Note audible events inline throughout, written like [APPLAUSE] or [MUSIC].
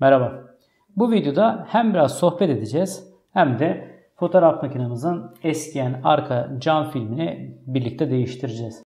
Merhaba. Bu videoda hem biraz sohbet edeceğiz hem de fotoğraf makinemizin eskiyen arka cam filmini birlikte değiştireceğiz.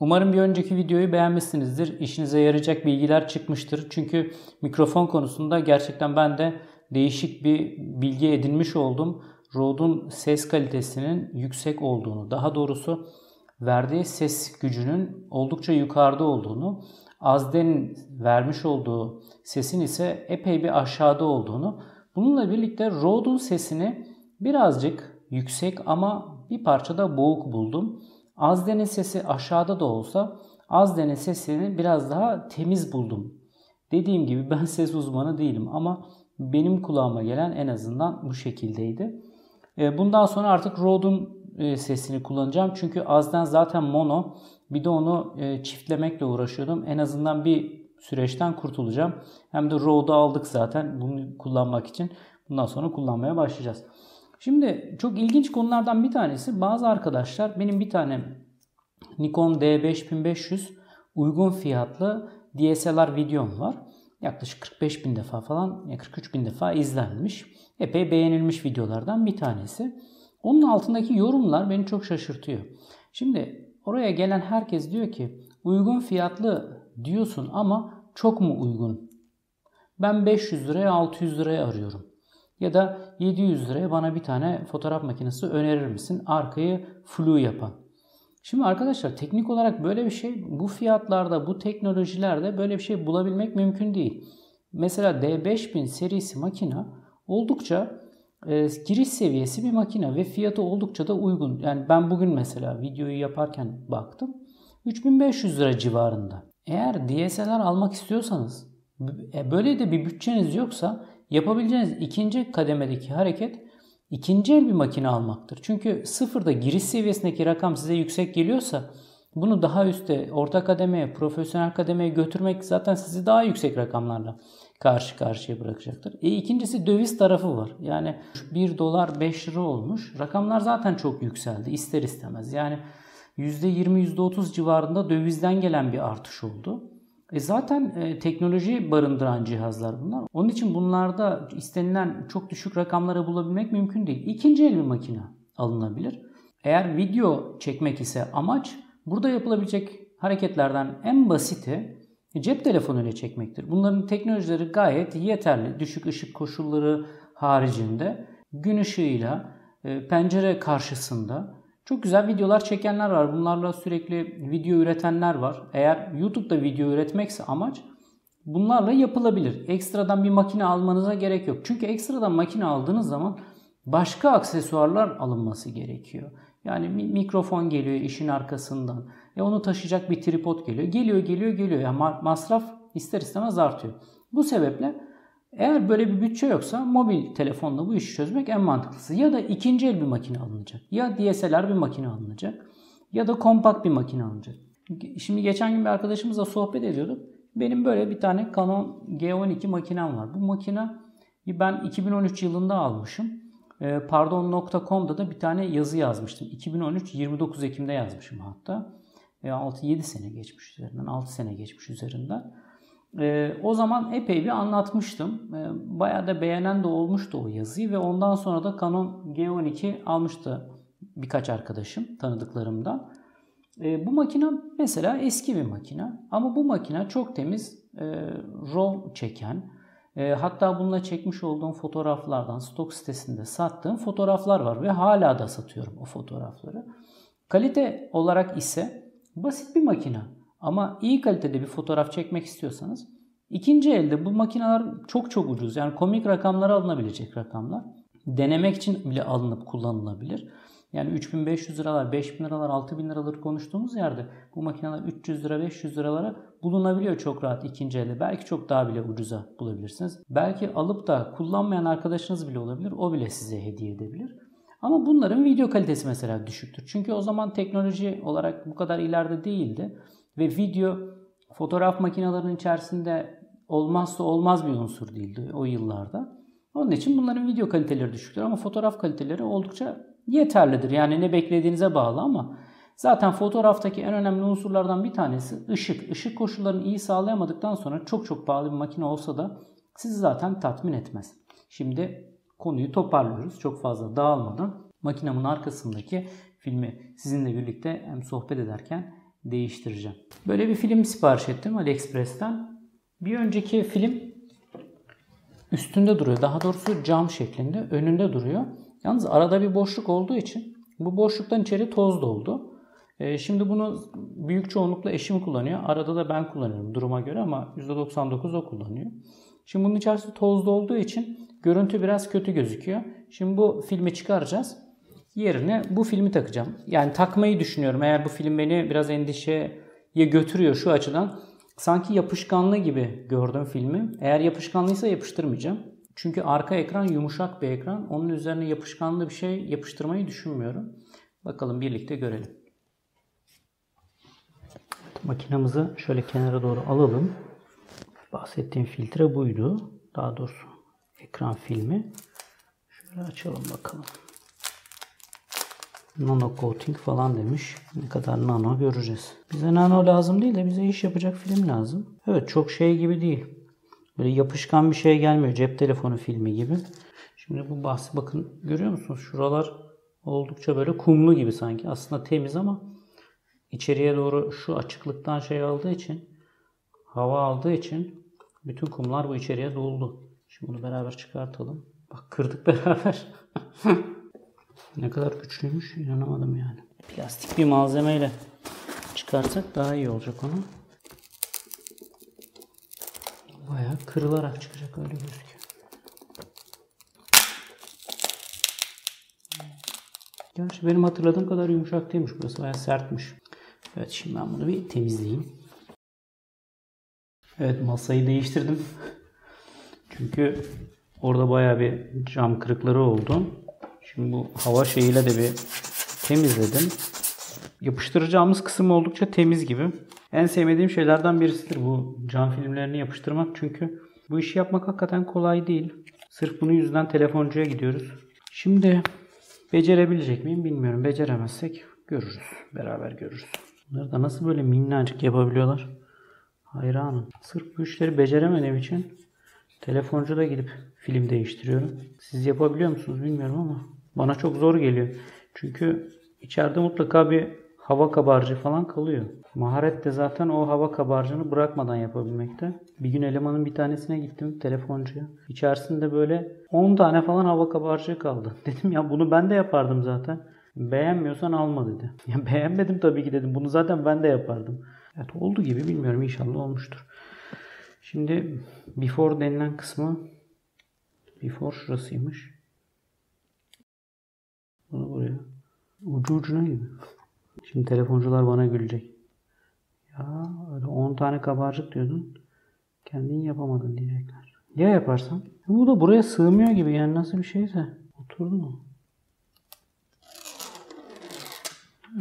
Umarım bir önceki videoyu beğenmişsinizdir. İşinize yarayacak bilgiler çıkmıştır. Çünkü mikrofon konusunda gerçekten ben de değişik bir bilgi edinmiş oldum. Rode'un ses kalitesinin yüksek olduğunu, daha doğrusu verdiği ses gücünün oldukça yukarıda olduğunu, Azden'in vermiş olduğu sesin ise epey bir aşağıda olduğunu, bununla birlikte Rode'un sesini birazcık yüksek ama bir parçada boğuk buldum. Azden'in sesi aşağıda da olsa Azden'in sesini biraz daha temiz buldum. Dediğim gibi ben [LAUGHS] ses uzmanı değilim ama benim kulağıma gelen en azından bu şekildeydi. E, bundan sonra artık Rode'un e, sesini kullanacağım. Çünkü Azden zaten mono. Bir de onu e, çiftlemekle uğraşıyordum. En azından bir süreçten kurtulacağım. Hem de Rode'u aldık zaten bunu kullanmak için. Bundan sonra kullanmaya başlayacağız. Şimdi çok ilginç konulardan bir tanesi bazı arkadaşlar benim bir tane Nikon D5500 uygun fiyatlı DSLR videom var. Yaklaşık 45 bin defa falan, 43 bin defa izlenmiş. Epey beğenilmiş videolardan bir tanesi. Onun altındaki yorumlar beni çok şaşırtıyor. Şimdi oraya gelen herkes diyor ki uygun fiyatlı diyorsun ama çok mu uygun? Ben 500 liraya 600 liraya arıyorum. Ya da 700 liraya bana bir tane fotoğraf makinesi önerir misin? Arkayı flu yapan. Şimdi arkadaşlar teknik olarak böyle bir şey bu fiyatlarda bu teknolojilerde böyle bir şey bulabilmek mümkün değil. Mesela D5000 serisi makina oldukça e, giriş seviyesi bir makine ve fiyatı oldukça da uygun. Yani ben bugün mesela videoyu yaparken baktım. 3500 lira civarında. Eğer DSLR almak istiyorsanız e, böyle de bir bütçeniz yoksa yapabileceğiniz ikinci kademedeki hareket ikinci el bir makine almaktır. Çünkü sıfırda giriş seviyesindeki rakam size yüksek geliyorsa bunu daha üstte, orta kademeye, profesyonel kademeye götürmek zaten sizi daha yüksek rakamlarla karşı karşıya bırakacaktır. E ikincisi döviz tarafı var. Yani 1 dolar 5 lira olmuş. Rakamlar zaten çok yükseldi ister istemez. Yani %20 %30 civarında dövizden gelen bir artış oldu. E zaten e, teknoloji barındıran cihazlar bunlar. Onun için bunlarda istenilen çok düşük rakamlara bulabilmek mümkün değil. İkinci el bir makine alınabilir. Eğer video çekmek ise amaç burada yapılabilecek hareketlerden en basiti cep telefonu ile çekmektir. Bunların teknolojileri gayet yeterli. Düşük ışık koşulları haricinde gün ışığıyla e, pencere karşısında çok güzel videolar çekenler var. Bunlarla sürekli video üretenler var. Eğer YouTube'da video üretmekse amaç bunlarla yapılabilir. Ekstradan bir makine almanıza gerek yok. Çünkü ekstradan makine aldığınız zaman başka aksesuarlar alınması gerekiyor. Yani mikrofon geliyor işin arkasından. E onu taşıyacak bir tripod geliyor. Geliyor, geliyor, geliyor. Yani masraf ister istemez artıyor. Bu sebeple eğer böyle bir bütçe yoksa mobil telefonla bu işi çözmek en mantıklısı. Ya da ikinci el bir makine alınacak. Ya DSLR bir makine alınacak. Ya da kompakt bir makine alınacak. Şimdi geçen gün bir arkadaşımızla sohbet ediyorduk. Benim böyle bir tane Canon G12 makinem var. Bu makine ben 2013 yılında almışım. Ee, Pardon.com'da da bir tane yazı yazmıştım. 2013 29 Ekim'de yazmışım hatta. 6-7 sene geçmiş üzerinden, 6 sene geçmiş üzerinden. E, o zaman epey bir anlatmıştım. E, bayağı da beğenen de olmuştu o yazıyı ve ondan sonra da Canon G12 almıştı birkaç arkadaşım tanıdıklarımdan. E, bu makine mesela eski bir makine ama bu makine çok temiz e, RAW çeken e, hatta bununla çekmiş olduğum fotoğraflardan stok sitesinde sattığım fotoğraflar var ve hala da satıyorum o fotoğrafları. Kalite olarak ise basit bir makine. Ama iyi kalitede bir fotoğraf çekmek istiyorsanız ikinci elde bu makineler çok çok ucuz. Yani komik rakamlara alınabilecek rakamlar. Denemek için bile alınıp kullanılabilir. Yani 3500 liralar, 5000 liralar, 6000 liraları konuştuğumuz yerde bu makineler 300 lira, 500 liralara bulunabiliyor çok rahat ikinci elde. Belki çok daha bile ucuza bulabilirsiniz. Belki alıp da kullanmayan arkadaşınız bile olabilir. O bile size hediye edebilir. Ama bunların video kalitesi mesela düşüktür. Çünkü o zaman teknoloji olarak bu kadar ileride değildi. Ve video fotoğraf makinelerinin içerisinde olmazsa olmaz bir unsur değildi o yıllarda. Onun için bunların video kaliteleri düşüktür ama fotoğraf kaliteleri oldukça yeterlidir. Yani ne beklediğinize bağlı ama Zaten fotoğraftaki en önemli unsurlardan bir tanesi ışık. Işık koşullarını iyi sağlayamadıktan sonra çok çok pahalı bir makine olsa da sizi zaten tatmin etmez. Şimdi konuyu toparlıyoruz çok fazla dağılmadan. Makinemin arkasındaki filmi sizinle birlikte hem sohbet ederken değiştireceğim. Böyle bir film sipariş ettim AliExpress'ten. Bir önceki film üstünde duruyor. Daha doğrusu cam şeklinde önünde duruyor. Yalnız arada bir boşluk olduğu için bu boşluktan içeri toz doldu. Ee, şimdi bunu büyük çoğunlukla eşim kullanıyor. Arada da ben kullanıyorum duruma göre ama %99 o kullanıyor. Şimdi bunun içerisinde tozlu olduğu için görüntü biraz kötü gözüküyor. Şimdi bu filmi çıkaracağız. Yerine bu filmi takacağım. Yani takmayı düşünüyorum. Eğer bu film beni biraz endişeye götürüyor şu açıdan. Sanki yapışkanlı gibi gördüm filmi. Eğer yapışkanlıysa yapıştırmayacağım. Çünkü arka ekran yumuşak bir ekran. Onun üzerine yapışkanlı bir şey yapıştırmayı düşünmüyorum. Bakalım birlikte görelim. Makinamızı şöyle kenara doğru alalım. Bahsettiğim filtre buydu. Daha doğrusu ekran filmi. Şöyle açalım bakalım. Nano coating falan demiş. Ne kadar nano göreceğiz. Bize nano lazım değil de bize iş yapacak film lazım. Evet çok şey gibi değil. Böyle yapışkan bir şey gelmiyor. Cep telefonu filmi gibi. Şimdi bu bahsi bakın görüyor musunuz? Şuralar oldukça böyle kumlu gibi sanki. Aslında temiz ama içeriye doğru şu açıklıktan şey aldığı için hava aldığı için bütün kumlar bu içeriye doldu. Şimdi bunu beraber çıkartalım. Bak kırdık [LAUGHS] beraber. ne kadar güçlüymüş inanamadım yani. Plastik bir malzemeyle çıkarsak daha iyi olacak onu. Bayağı kırılarak çıkacak öyle gözüküyor. Gerçi benim hatırladığım kadar yumuşak değilmiş. Burası bayağı sertmiş. Evet şimdi ben bunu bir temizleyeyim. Evet masayı değiştirdim. Çünkü orada bayağı bir cam kırıkları oldu. Şimdi bu hava şeyiyle de bir temizledim. Yapıştıracağımız kısım oldukça temiz gibi. En sevmediğim şeylerden birisidir bu cam filmlerini yapıştırmak. Çünkü bu işi yapmak hakikaten kolay değil. Sırf bunun yüzünden telefoncuya gidiyoruz. Şimdi becerebilecek miyim bilmiyorum. Beceremezsek görürüz. Beraber görürüz. Bunları da nasıl böyle minnacık yapabiliyorlar? Hayranım. Sırf bu işleri beceremediğim için telefoncuda gidip film değiştiriyorum. Siz yapabiliyor musunuz bilmiyorum ama bana çok zor geliyor. Çünkü içeride mutlaka bir hava kabarcı falan kalıyor. Maharet de zaten o hava kabarcını bırakmadan yapabilmekte. Bir gün elemanın bir tanesine gittim telefoncuya. İçerisinde böyle 10 tane falan hava kabarcığı kaldı. [LAUGHS] Dedim ya bunu ben de yapardım zaten. Beğenmiyorsan alma dedi. [LAUGHS] Ya beğenmedim tabii ki dedim. Bunu zaten ben de yapardım. Evet oldu gibi bilmiyorum inşallah olmuştur. Şimdi before denilen kısmı before şurasıymış. Bunu buraya. Ucu ucuna gibi. Şimdi telefoncular bana gülecek. Ya öyle 10 tane kabarcık diyordun. Kendin yapamadın diyecekler. Ya yaparsan? Bu da buraya sığmıyor gibi yani nasıl bir şeyse. Oturdu mu?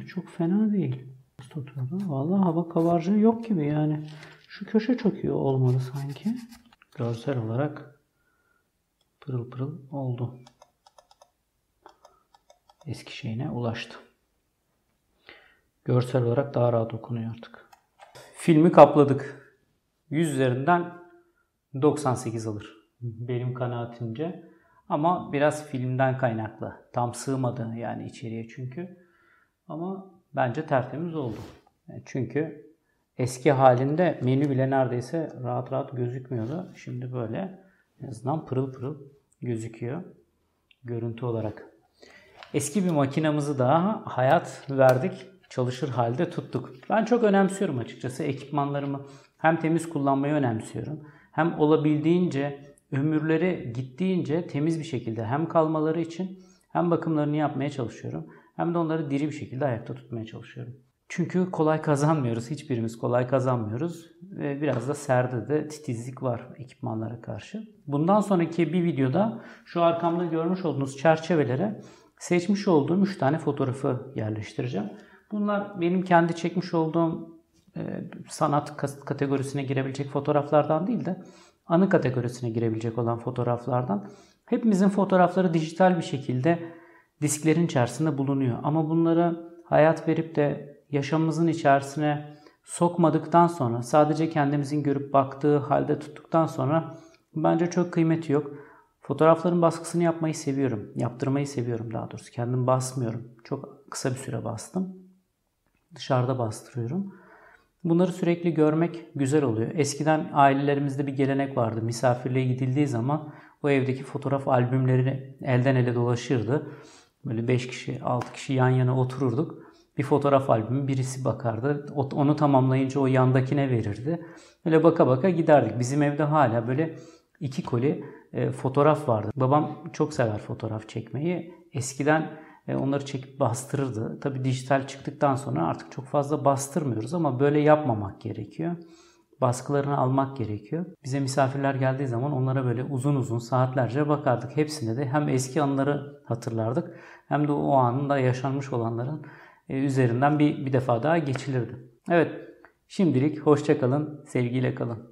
Çok fena değil. Oturdu. Vallahi hava kabarcığı yok gibi yani. Şu köşe çok iyi olmalı sanki. Görsel olarak pırıl pırıl oldu. Eski şeyine ulaştı. Görsel olarak daha rahat okunuyor artık. Filmi kapladık. 100 üzerinden 98 alır. Benim kanaatimce. Ama biraz filmden kaynaklı. Tam sığmadı yani içeriye çünkü. Ama bence tertemiz oldu. Çünkü eski halinde menü bile neredeyse rahat rahat gözükmüyordu. Şimdi böyle en azından pırıl pırıl gözüküyor görüntü olarak. Eski bir makinamızı daha hayat verdik çalışır halde tuttuk. Ben çok önemsiyorum açıkçası ekipmanlarımı. Hem temiz kullanmayı önemsiyorum. Hem olabildiğince ömürleri gittiğince temiz bir şekilde hem kalmaları için hem bakımlarını yapmaya çalışıyorum. Hem de onları diri bir şekilde ayakta tutmaya çalışıyorum. Çünkü kolay kazanmıyoruz. Hiçbirimiz kolay kazanmıyoruz. Ve biraz da serde de titizlik var ekipmanlara karşı. Bundan sonraki bir videoda şu arkamda görmüş olduğunuz çerçevelere seçmiş olduğum 3 tane fotoğrafı yerleştireceğim. Bunlar benim kendi çekmiş olduğum e, sanat kategorisine girebilecek fotoğraflardan değil de anı kategorisine girebilecek olan fotoğraflardan. Hepimizin fotoğrafları dijital bir şekilde disklerin içerisinde bulunuyor. Ama bunları hayat verip de yaşamımızın içerisine sokmadıktan sonra sadece kendimizin görüp baktığı halde tuttuktan sonra bence çok kıymeti yok. Fotoğrafların baskısını yapmayı seviyorum. Yaptırmayı seviyorum daha doğrusu. Kendim basmıyorum. Çok kısa bir süre bastım. Dışarıda bastırıyorum. Bunları sürekli görmek güzel oluyor. Eskiden ailelerimizde bir gelenek vardı. Misafirliğe gidildiği zaman o evdeki fotoğraf albümleri elden ele dolaşırdı. Böyle 5 kişi, 6 kişi yan yana otururduk. Bir fotoğraf albümü birisi bakardı. Onu tamamlayınca o yandakine verirdi. Böyle baka baka giderdik. Bizim evde hala böyle iki koli e, fotoğraf vardı. Babam çok sever fotoğraf çekmeyi. Eskiden e, onları çekip bastırırdı. Tabi dijital çıktıktan sonra artık çok fazla bastırmıyoruz ama böyle yapmamak gerekiyor. Baskılarını almak gerekiyor. Bize misafirler geldiği zaman onlara böyle uzun uzun saatlerce bakardık. Hepsinde de hem eski anıları hatırlardık hem de o anında yaşanmış olanların e, üzerinden bir, bir defa daha geçilirdi. Evet, şimdilik hoşça kalın, sevgiyle kalın.